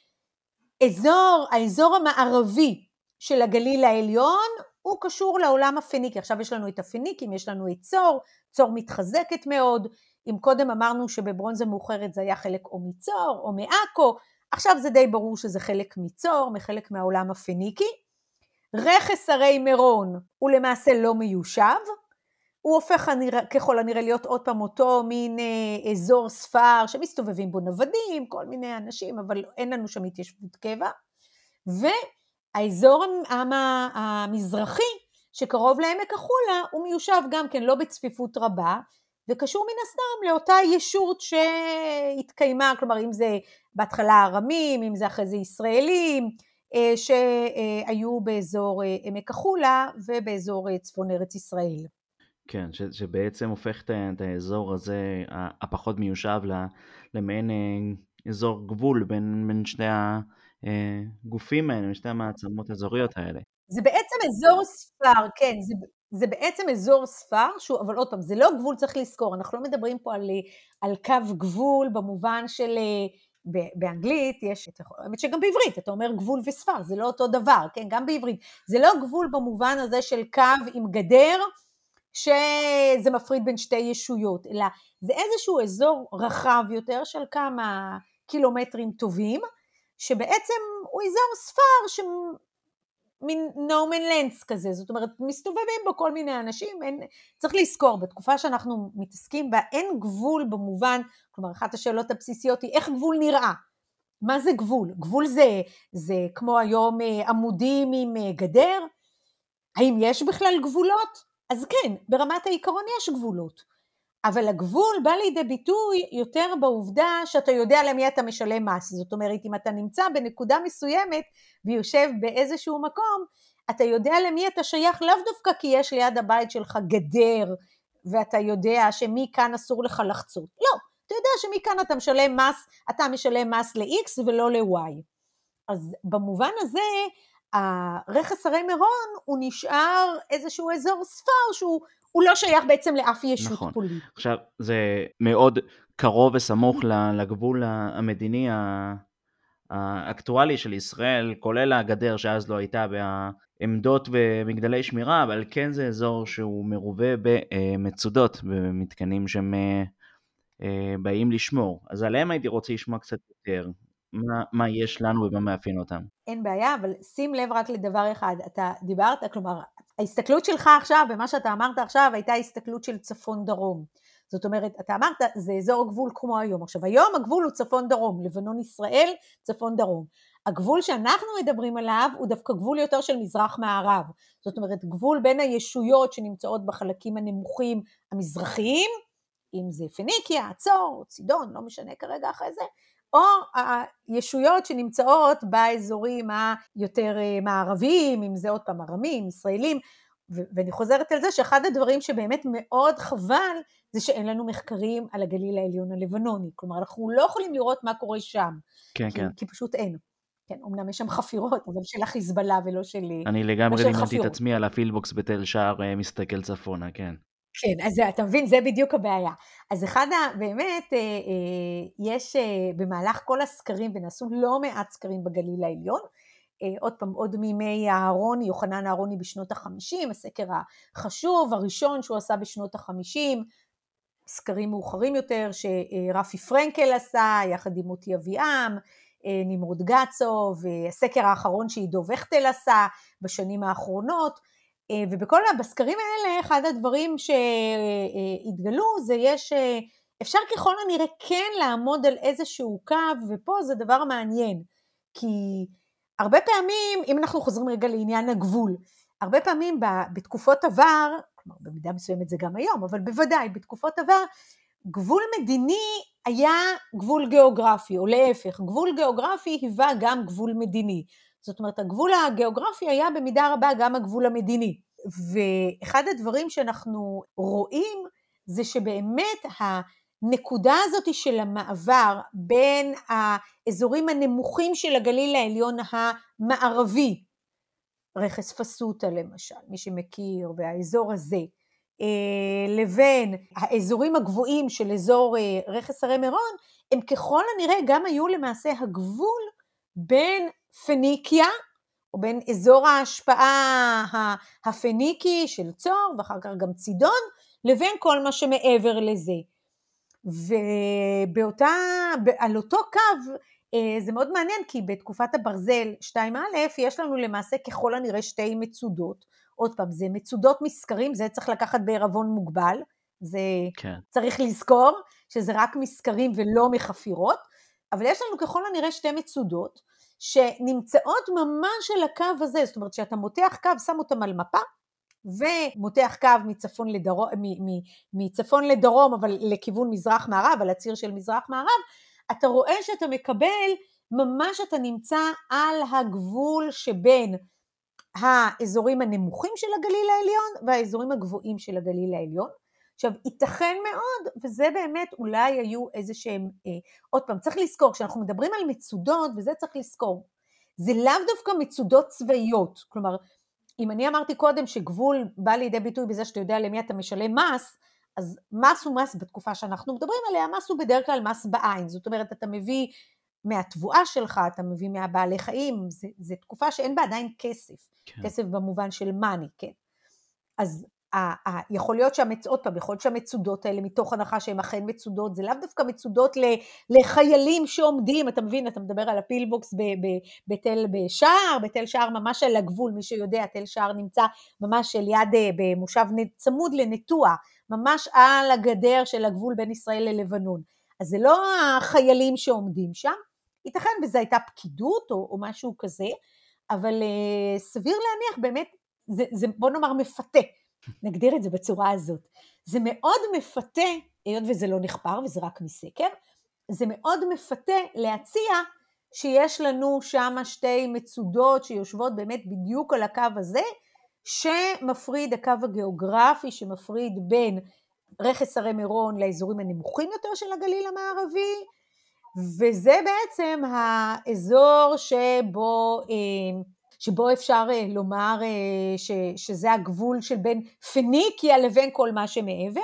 אזור, האזור המערבי של הגליל העליון הוא קשור לעולם הפניקי. עכשיו יש לנו את הפניקים, יש לנו את צור, צור מתחזקת מאוד, אם קודם אמרנו שבברונזה מאוחרת זה היה חלק או מצור או מעכו, עכשיו זה די ברור שזה חלק מצור, מחלק מהעולם הפניקי. רכס הרי מירון הוא למעשה לא מיושב, הוא הופך הנרא, ככל הנראה להיות עוד פעם אותו מין אה, אזור ספר שמסתובבים בו נוודים, כל מיני אנשים, אבל אין לנו שם התיישבות קבע. והאזור המזרחי שקרוב לעמק החולה הוא מיושב גם כן לא בצפיפות רבה, וקשור מן הסתם לאותה ישות שהתקיימה, כלומר אם זה בהתחלה ארמים, אם זה אחרי זה ישראלים, אה, שהיו באזור אה, עמק החולה ובאזור אה, צפון ארץ ישראל. כן, ש, שבעצם הופך את האזור הזה, הפחות מיושב, למעין אזור גבול בין, בין שני הגופים האלה, שתי המעצמות האזוריות האלה. זה בעצם אזור ספר, כן, זה, זה בעצם אזור ספר, שהוא, אבל עוד פעם, זה לא גבול, צריך לזכור, אנחנו לא מדברים פה על, על קו גבול במובן של, באנגלית יש, האמת שגם בעברית, אתה אומר גבול וספר, זה לא אותו דבר, כן, גם בעברית, זה לא גבול במובן הזה של קו עם גדר, שזה מפריד בין שתי ישויות, אלא זה איזשהו אזור רחב יותר של כמה קילומטרים טובים, שבעצם הוא אזור ספר מין no man lands כזה, זאת אומרת, מסתובבים בו כל מיני אנשים, אין, צריך לזכור, בתקופה שאנחנו מתעסקים בה, אין גבול במובן, כלומר, אחת השאלות הבסיסיות היא איך גבול נראה. מה זה גבול? גבול זה, זה כמו היום אה, עמודים עם אה, גדר? האם יש בכלל גבולות? אז כן, ברמת העיקרון יש גבולות. אבל הגבול בא לידי ביטוי יותר בעובדה שאתה יודע למי אתה משלם מס. זאת אומרת, אם אתה נמצא בנקודה מסוימת ויושב באיזשהו מקום, אתה יודע למי אתה שייך לאו דווקא כי יש ליד הבית שלך גדר, ואתה יודע שמכאן אסור לך לחצות. לא, אתה יודע שמכאן אתה משלם מס, אתה משלם מס ל-X ולא ל-Y. אז במובן הזה, הרכס הרי מירון הוא נשאר איזשהו אזור ספר שהוא הוא לא שייך בעצם לאף ישות נכון. פוליטית. עכשיו, זה מאוד קרוב וסמוך לגבול המדיני האקטואלי של ישראל, כולל הגדר שאז לא הייתה בעמדות ומגדלי שמירה, אבל כן זה אזור שהוא מרובה במצודות, במתקנים שהם אה, אה, באים לשמור. אז עליהם הייתי רוצה לשמוע קצת יותר. מה, מה יש לנו ומה מאפיין אותם. אין בעיה, אבל שים לב רק לדבר אחד, אתה דיברת, כלומר, ההסתכלות שלך עכשיו, במה שאתה אמרת עכשיו, הייתה הסתכלות של צפון-דרום. זאת אומרת, אתה אמרת, זה אזור גבול כמו היום. עכשיו, היום הגבול הוא צפון-דרום, לבנון-ישראל, צפון-דרום. הגבול שאנחנו מדברים עליו הוא דווקא גבול יותר של מזרח-מערב. זאת אומרת, גבול בין הישויות שנמצאות בחלקים הנמוכים המזרחיים, אם זה פניקיה, צור, צידון, לא משנה כרגע אחרי זה, או הישויות שנמצאות באזורים היותר אה, מערביים, אם זה עוד פעם ארמים, ישראלים, ואני חוזרת על זה שאחד הדברים שבאמת מאוד חבל, זה שאין לנו מחקרים על הגליל העליון הלבנוני. כלומר, אנחנו לא יכולים לראות מה קורה שם. כן, כי, כן. כי פשוט אין. כן, אמנם יש שם חפירות, אבל של החיזבאללה ולא של... אני לא לגמרי לימדתי את. עצמי על הפילבוקס בתל שער אה, מסתכל צפונה, כן. כן, אז אתה מבין, זה בדיוק הבעיה. אז אחד ה... באמת, אה, אה, יש אה, במהלך כל הסקרים, ונעשו לא מעט סקרים בגליל העליון, אה, עוד פעם, עוד מימי אהרוני, יוחנן אהרוני בשנות ה-50, הסקר החשוב, הראשון שהוא עשה בשנות ה-50, סקרים מאוחרים יותר, שרפי פרנקל עשה, יחד עם מוטי אביעם, אה, נמרוד גצו, והסקר האחרון שעידו וכטל עשה בשנים האחרונות, אה, ובכל הבסקרים האלה, אחד הדברים שהתגלו זה יש, אה, אפשר ככל הנראה כן לעמוד על איזשהו קו, ופה זה דבר מעניין, כי הרבה פעמים, אם אנחנו חוזרים רגע לעניין הגבול, הרבה פעמים בתקופות עבר, כלומר במידה מסוימת זה גם היום, אבל בוודאי בתקופות עבר, גבול מדיני היה גבול גיאוגרפי, או להפך, גבול גיאוגרפי היווה גם גבול מדיני. זאת אומרת, הגבול הגיאוגרפי היה במידה רבה גם הגבול המדיני. ואחד הדברים שאנחנו רואים זה שבאמת הנקודה הזאת של המעבר בין האזורים הנמוכים של הגליל העליון המערבי, רכס פסוטה למשל, מי שמכיר, והאזור הזה, אה, לבין האזורים הגבוהים של אזור אה, רכס הרי מירון, הם ככל הנראה גם היו למעשה הגבול בין פניקיה, או בין אזור ההשפעה הפניקי של צור, ואחר כך גם צידון, לבין כל מה שמעבר לזה. ובאותה, על אותו קו, אה, זה מאוד מעניין, כי בתקופת הברזל 2א, יש לנו למעשה ככל הנראה שתי מצודות. עוד פעם, זה מצודות מסקרים, זה צריך לקחת בערבון מוגבל, זה כן. צריך לזכור שזה רק מסקרים ולא מחפירות, אבל יש לנו ככל הנראה שתי מצודות שנמצאות ממש על הקו הזה, זאת אומרת שאתה מותח קו, שם אותם על מפה, ומותח קו מצפון לדרום, מ- מ- מצפון לדרום, אבל לכיוון מזרח-מערב, על הציר של מזרח-מערב, אתה רואה שאתה מקבל, ממש אתה נמצא על הגבול שבין האזורים הנמוכים של הגליל העליון והאזורים הגבוהים של הגליל העליון. עכשיו, ייתכן מאוד, וזה באמת אולי היו איזה שהם, אה, עוד פעם, צריך לזכור, כשאנחנו מדברים על מצודות, וזה צריך לזכור, זה לאו דווקא מצודות צבאיות, כלומר, אם אני אמרתי קודם שגבול בא לידי ביטוי בזה שאתה יודע למי אתה משלם מס, אז מס הוא מס בתקופה שאנחנו מדברים עליה, מס הוא בדרך כלל מס בעין, זאת אומרת, אתה מביא מהתבואה שלך, אתה מביא מהבעלי חיים, זה תקופה שאין בה עדיין כסף, כן. כסף במובן של מאני, כן. אז ה- ה- יכול להיות שהמצ... עוד פעם, יכול להיות שהמצודות האלה, מתוך הנחה שהן אכן מצודות, זה לאו דווקא מצודות ל... לחיילים שעומדים, אתה מבין, אתה מדבר על הפילבוקס. בתל שער, בתל שער ממש על הגבול, מי שיודע, תל שער נמצא ממש ליד, אה, במושב צמוד לנטוע, ממש על הגדר של הגבול בין ישראל ללבנון. אז זה לא החיילים שעומדים שם, ייתכן וזו הייתה פקידות או, או משהו כזה, אבל uh, סביר להניח באמת, זה, זה בוא נאמר מפתה, נגדיר את זה בצורה הזאת. זה מאוד מפתה, היות וזה לא נחפר וזה רק מסקר, זה מאוד מפתה להציע שיש לנו שם שתי מצודות שיושבות באמת בדיוק על הקו הזה, שמפריד הקו הגיאוגרפי, שמפריד בין רכס הרי מירון לאזורים הנמוכים יותר של הגליל המערבי, וזה בעצם האזור שבו, אה, שבו אפשר אה, לומר אה, ש, שזה הגבול של בין פניקיה לבין כל מה שמעבר.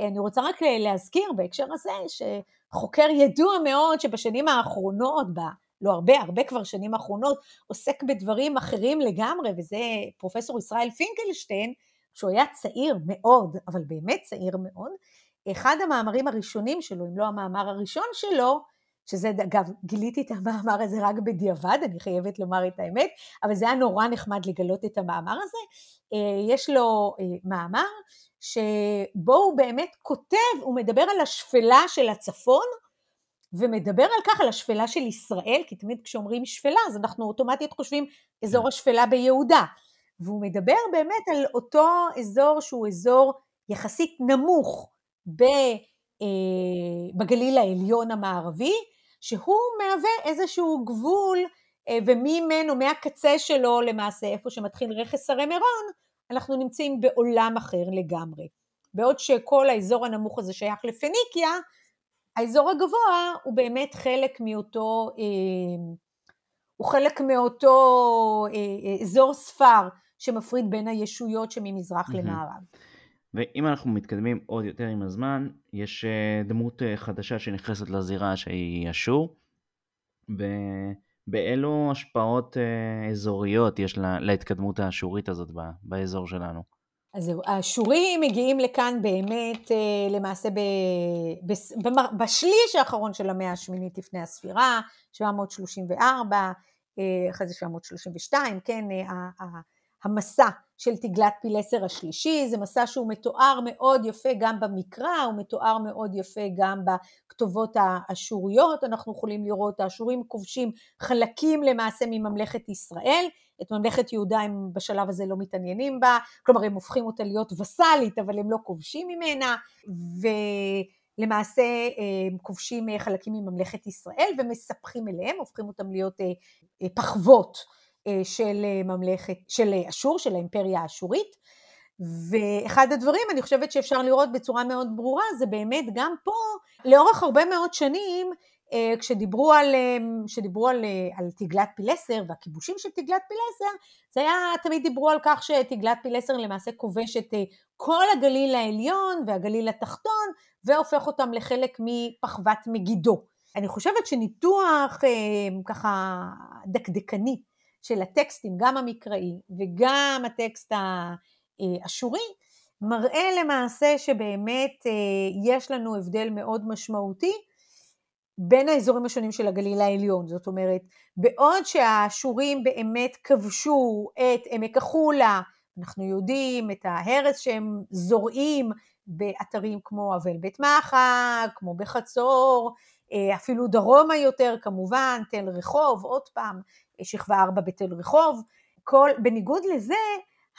אני רוצה רק להזכיר בהקשר הזה שחוקר ידוע מאוד שבשנים האחרונות, ב, לא הרבה, הרבה כבר שנים האחרונות, עוסק בדברים אחרים לגמרי, וזה פרופסור ישראל פינקלשטיין, שהוא היה צעיר מאוד, אבל באמת צעיר מאוד. אחד המאמרים הראשונים שלו, אם לא המאמר הראשון שלו, שזה אגב, גיליתי את המאמר הזה רק בדיעבד, אני חייבת לומר את האמת, אבל זה היה נורא נחמד לגלות את המאמר הזה. יש לו מאמר שבו הוא באמת כותב, הוא מדבר על השפלה של הצפון, ומדבר על כך, על השפלה של ישראל, כי תמיד כשאומרים שפלה, אז אנחנו אוטומטית חושבים אזור השפלה ביהודה. והוא מדבר באמת על אותו אזור שהוא אזור יחסית נמוך ב, אה, בגליל העליון המערבי, שהוא מהווה איזשהו גבול, אה, וממנו, מהקצה שלו למעשה, איפה שמתחיל רכס הרי מירון, אנחנו נמצאים בעולם אחר לגמרי. בעוד שכל האזור הנמוך הזה שייך לפניקיה, האזור הגבוה הוא באמת חלק מאותו, אה, הוא חלק מאותו אה, אזור ספר שמפריד בין הישויות שממזרח mm-hmm. למערב. ואם אנחנו מתקדמים עוד יותר עם הזמן, יש דמות חדשה שנכנסת לזירה שהיא אשור, ובאילו השפעות אזוריות יש לה, להתקדמות האשורית הזאת באזור שלנו? אז האשורים מגיעים לכאן באמת למעשה ב, ב, בשליש האחרון של המאה השמינית לפני הספירה, 734, אחרי זה 732, כן, המסע של תגלת פילסר השלישי, זה מסע שהוא מתואר מאוד יפה גם במקרא, הוא מתואר מאוד יפה גם בכתובות האשוריות, אנחנו יכולים לראות האשורים כובשים חלקים למעשה מממלכת ישראל, את ממלכת יהודה הם בשלב הזה לא מתעניינים בה, כלומר הם הופכים אותה להיות וסאלית אבל הם לא כובשים ממנה, ולמעשה הם כובשים חלקים מממלכת ישראל ומספחים אליהם, הופכים אותם להיות אה, פחוות. אה, של אה, ממלכת, של אה, אשור, של האימפריה האשורית. ואחד הדברים, אני חושבת שאפשר לראות בצורה מאוד ברורה, זה באמת גם פה, לאורך הרבה מאוד שנים, כשדיברו על, כשדיברו על, על תגלת פילסר והכיבושים של תגלת פילסר, זה היה, תמיד דיברו על כך שתגלת פילסר למעשה כובש את כל הגליל העליון והגליל התחתון, והופך אותם לחלק מפחוות מגידו. אני חושבת שניתוח ככה דקדקני של הטקסטים, גם המקראי וגם הטקסט האשורי, מראה למעשה שבאמת אה, יש לנו הבדל מאוד משמעותי בין האזורים השונים של הגליל העליון. זאת אומרת, בעוד שהאשורים באמת כבשו את עמק החולה, אנחנו יודעים את ההרס שהם זורעים באתרים כמו אבל בית מחק, כמו בחצור, אה, אפילו דרומה יותר כמובן, תל רחוב, עוד פעם, שכבה 4 בתל רחוב. כל, בניגוד לזה,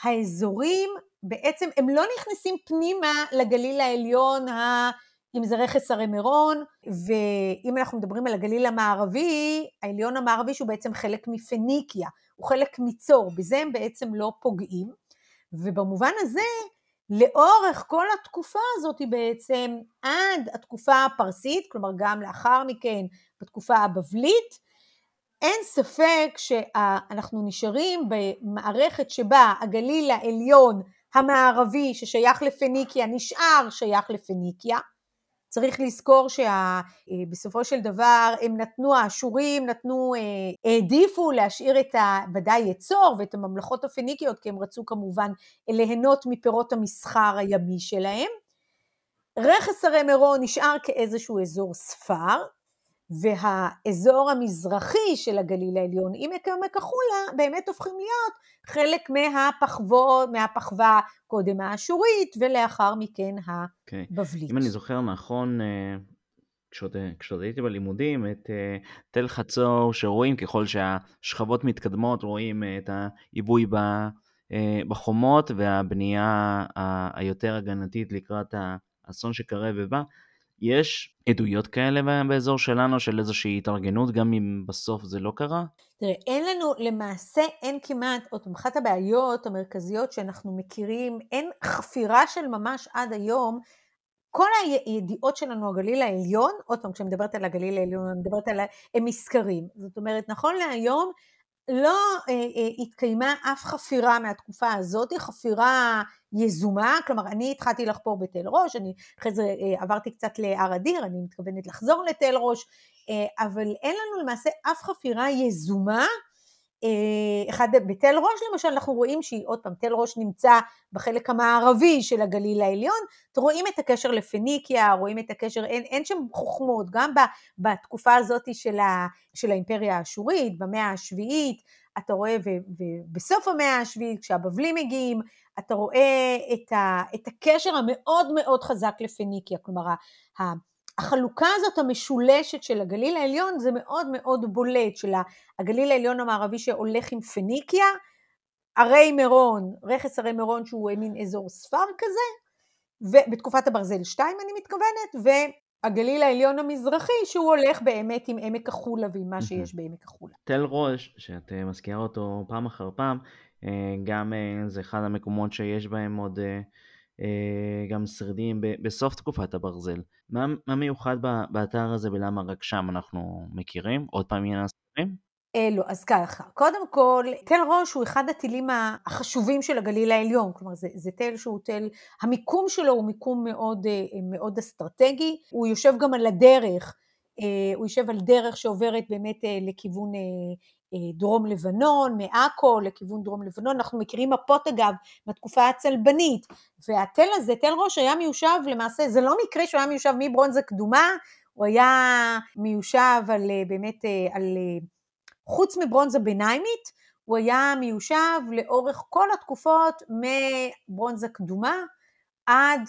האזורים בעצם, הם לא נכנסים פנימה לגליל העליון, ה, אם זה רכס הרי מירון, ואם אנחנו מדברים על הגליל המערבי, העליון המערבי שהוא בעצם חלק מפניקיה, הוא חלק מצור, בזה הם בעצם לא פוגעים, ובמובן הזה, לאורך כל התקופה הזאת בעצם, עד התקופה הפרסית, כלומר גם לאחר מכן בתקופה הבבלית, אין ספק שאנחנו נשארים במערכת שבה הגליל העליון המערבי ששייך לפניקיה נשאר שייך לפניקיה. צריך לזכור שבסופו אה, של דבר הם נתנו, האשורים נתנו, אה, העדיפו להשאיר את ה, ודאי את צור ואת הממלכות הפניקיות, כי הם רצו כמובן ליהנות מפירות המסחר הימי שלהם. רכס הרי מירון נשאר כאיזשהו אזור ספר, והאזור המזרחי של הגליל העליון עם עמק החולה באמת הופכים להיות חלק מהפחוות, מהפחווה קודם האשורית ולאחר מכן אוקיי. הבבלית. Okay. אם אני זוכר נכון, אה, כשעוד, כשעוד הייתי בלימודים, את אה, תל חצור, שרואים ככל שהשכבות מתקדמות, רואים אה, את העיבוי בחומות והבנייה היותר הגנתית לקראת האסון שקרב ובא. יש עדויות כאלה באזור שלנו של איזושהי התארגנות, גם אם בסוף זה לא קרה? תראה, אין לנו, למעשה אין כמעט, פעם, אחת הבעיות המרכזיות שאנחנו מכירים, אין חפירה של ממש עד היום. כל הידיעות שלנו, הגליל העליון, עוד פעם, כשאני מדברת על הגליל העליון, אני מדברת על, הם מסקרים. זאת אומרת, נכון להיום, לא אה, אה, התקיימה אף חפירה מהתקופה הזאת, חפירה יזומה, כלומר אני התחלתי לחפור בתל ראש, אני אחרי זה אה, עברתי קצת להר אדיר, אני מתכוונת לחזור לתל ראש, אה, אבל אין לנו למעשה אף חפירה יזומה אחד, בתל ראש למשל אנחנו רואים שהיא עוד פעם, תל ראש נמצא בחלק המערבי של הגליל העליון, רואים את הקשר לפניקיה, רואים את הקשר, אין, אין שם חוכמות, גם בתקופה הזאת של, ה, של האימפריה האשורית, במאה השביעית, אתה רואה, ובסוף המאה השביעית, כשהבבלים מגיעים, אתה רואה את, ה, את הקשר המאוד מאוד חזק לפניקיה, כלומר החלוקה הזאת המשולשת של הגליל העליון זה מאוד מאוד בולט, של הגליל העליון המערבי שהולך עם פניקיה, ערי מירון, רכס ערי מירון שהוא מין אזור ספר כזה, ובתקופת הברזל 2 אני מתכוונת, והגליל העליון המזרחי שהוא הולך באמת עם עמק החולה ועם מה שיש בעמק החולה. תל ראש, שאת אה, מזכירה אותו פעם אחר פעם, אה, גם אה, זה אחד המקומות שיש בהם עוד גם שרידים בסוף תקופת הברזל. מה, מה מיוחד באתר הזה ולמה רק שם אנחנו מכירים? עוד פעם עניין השרידים? אה, לא, אז ככה, קודם כל, תל ראש הוא אחד הטילים החשובים של הגליל העליון, כלומר זה, זה תל שהוא תל, המיקום שלו הוא מיקום מאוד, אה, מאוד אסטרטגי, הוא יושב גם על הדרך, אה, הוא יושב על דרך שעוברת באמת לכיוון דרום לבנון, מעכו לכיוון דרום לבנון, אנחנו מכירים מפות אגב מהתקופה הצלבנית, והתל הזה, תל ראש היה מיושב למעשה, זה לא מקרה שהוא היה מיושב מברונזה קדומה, הוא היה מיושב על באמת, על חוץ מברונזה ביניימית, הוא היה מיושב לאורך כל התקופות מברונזה קדומה עד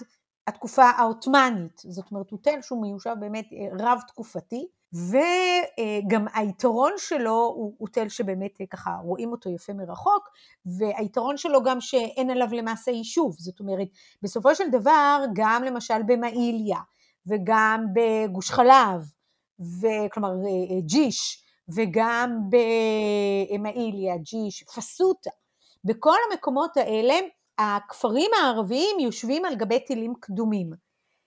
התקופה העות'מאנית, זאת אומרת הוא תל שהוא מיושב באמת אה, רב תקופתי, וגם היתרון שלו הוא, הוא תל שבאמת אה, ככה רואים אותו יפה מרחוק, והיתרון שלו גם שאין עליו למעשה יישוב, זאת אומרת בסופו של דבר גם למשל במעיליה וגם בגוש חלב, וכלומר אה, ג'יש, וגם במעיליה, ג'יש, פסוטה. בכל המקומות האלה הכפרים הערביים יושבים על גבי טילים קדומים.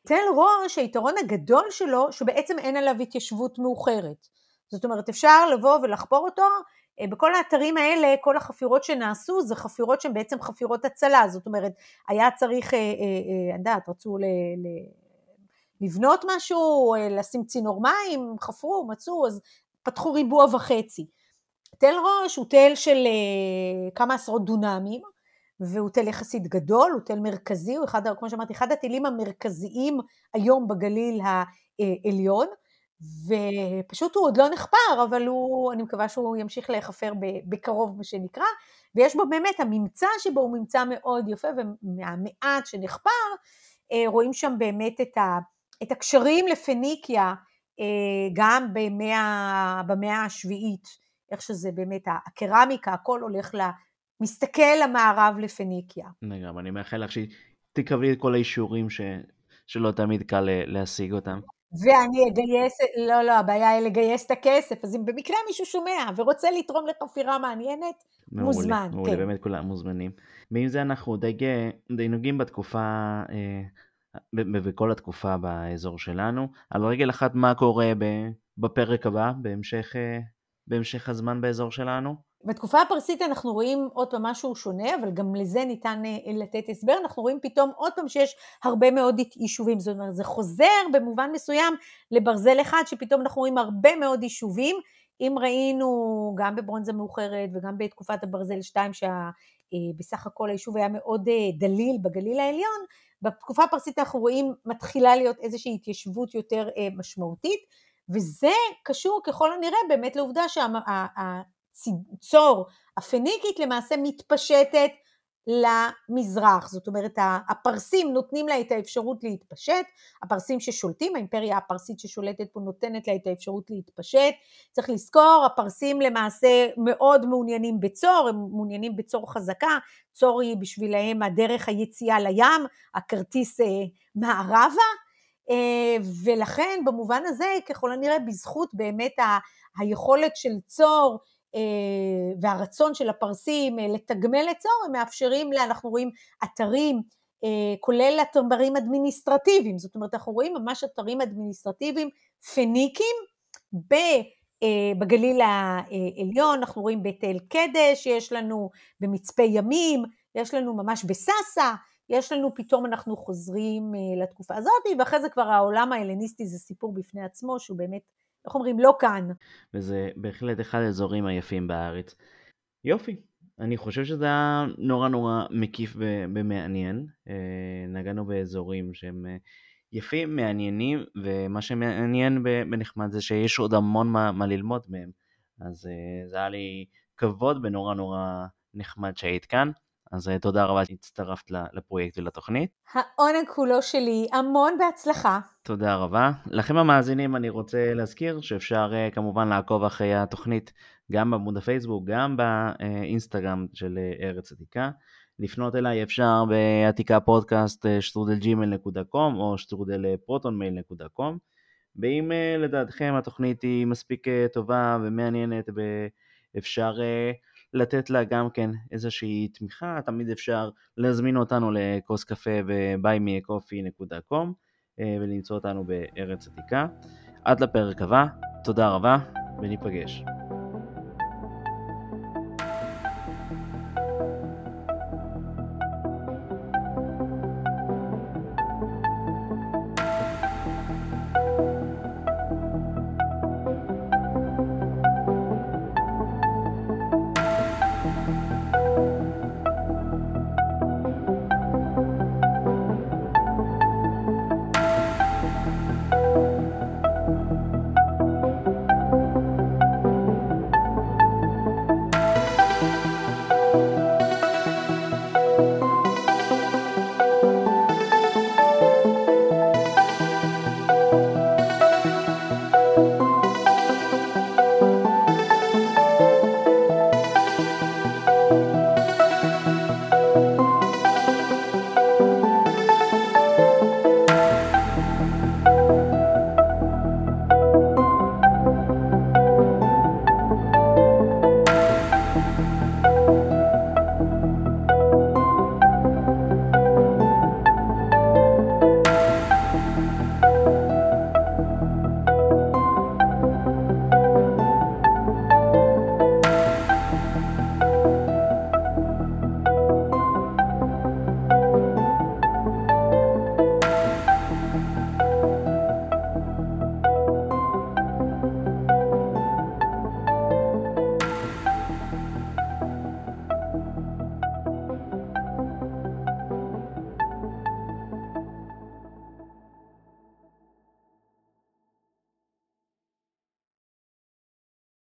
תל ראש, היתרון הגדול שלו, שבעצם אין עליו התיישבות מאוחרת. זאת אומרת, אפשר לבוא ולחפור אותו, אה, בכל האתרים האלה, כל החפירות שנעשו, זה חפירות שהן בעצם חפירות הצלה, זאת אומרת, היה צריך, אני אה, יודעת, אה, רצו ל... לבנות משהו, לשים צינור מים, חפרו, מצאו, אז פתחו ריבוע וחצי. תל ראש הוא תל של כמה עשרות דונמים, והוא תל יחסית גדול, הוא תל מרכזי, הוא אחד, כמו שאמרתי, אחד הטילים המרכזיים היום בגליל העליון, ופשוט הוא עוד לא נחפר, אבל הוא, אני מקווה שהוא ימשיך להיחפר בקרוב, מה שנקרא, ויש בו באמת, הממצא שבו הוא ממצא מאוד יפה, ומהמעט שנחפר, אה, רואים שם באמת את, ה, את הקשרים לפניקיה, אה, גם במאה, במאה השביעית, איך שזה באמת, הקרמיקה, הכל הולך ל... מסתכל למערב לפניקיה. לגמרי, אני מאחל לך שתקבלי את כל האישורים ש... שלא תמיד קל להשיג אותם. ואני אגייס, לא, לא, הבעיה היא לגייס את הכסף, אז אם במקרה מישהו שומע ורוצה לתרום לחפירה מעניינת, מעולה, מוזמן. מעולה, כן. באמת כולם מוזמנים. ועם זה אנחנו די, די נוגעים בתקופה אה, בכל התקופה באזור שלנו. על רגל אחת מה קורה בפרק הבא, בהמשך, אה, בהמשך הזמן באזור שלנו? בתקופה הפרסית אנחנו רואים עוד פעם משהו שונה, אבל גם לזה ניתן אה, לתת הסבר. אנחנו רואים פתאום עוד פעם שיש הרבה מאוד יישובים. זאת אומרת, זה חוזר במובן מסוים לברזל אחד, שפתאום אנחנו רואים הרבה מאוד יישובים. אם ראינו גם בברונזה מאוחרת וגם בתקופת הברזל 2, שבסך הכל היישוב היה מאוד דליל בגליל העליון, בתקופה הפרסית אנחנו רואים מתחילה להיות איזושהי התיישבות יותר אה, משמעותית, וזה קשור ככל הנראה באמת לעובדה שהצור הפניקית למעשה מתפשטת למזרח, זאת אומרת הפרסים נותנים לה את האפשרות להתפשט, הפרסים ששולטים, האימפריה הפרסית ששולטת פה נותנת לה את האפשרות להתפשט, צריך לזכור, הפרסים למעשה מאוד מעוניינים בצור, הם מעוניינים בצור חזקה, צור היא בשבילהם הדרך היציאה לים, הכרטיס אה, מערבה, ולכן במובן הזה ככל הנראה בזכות באמת היכולת של צור אה, והרצון של הפרסים אה, לתגמל את צור, הם מאפשרים, לה, אנחנו רואים אתרים, אה, כולל אתרים אדמיניסטרטיביים, זאת אומרת אנחנו רואים ממש אתרים אדמיניסטרטיביים פניקים בגליל העליון, אנחנו רואים בית אל קדש, יש לנו במצפה ימים, יש לנו ממש בסאסא, יש לנו פתאום אנחנו חוזרים לתקופה הזאת, ואחרי זה כבר העולם ההלניסטי זה סיפור בפני עצמו, שהוא באמת איך אומרים, לא כאן. וזה בהחלט אחד האזורים היפים בארץ. יופי, אני חושב שזה היה נורא נורא מקיף ומעניין. אה, נגענו באזורים שהם אה, יפים, מעניינים, ומה שמעניין בנחמד זה שיש עוד המון מה, מה ללמוד מהם. אז אה, זה היה לי כבוד ונורא נורא נחמד שהיית כאן. אז תודה רבה שהצטרפת לפרויקט ולתוכנית. העונג כולו שלי, המון בהצלחה. תודה רבה. לכם המאזינים אני רוצה להזכיר שאפשר כמובן לעקוב אחרי התוכנית גם בעמוד הפייסבוק, גם באינסטגרם של ארץ עתיקה. לפנות אליי אפשר בעתיקה פודקאסט שטרודל gmail.com או שטרודל protonmail.com ואם לדעתכם התוכנית היא מספיק טובה ומעניינת ואפשר לתת לה גם כן איזושהי תמיכה, תמיד אפשר להזמין אותנו לכוס קפה ב-buymeacoffee.com ולמצוא אותנו בארץ עתיקה. עד לפרק הבא, תודה רבה וניפגש.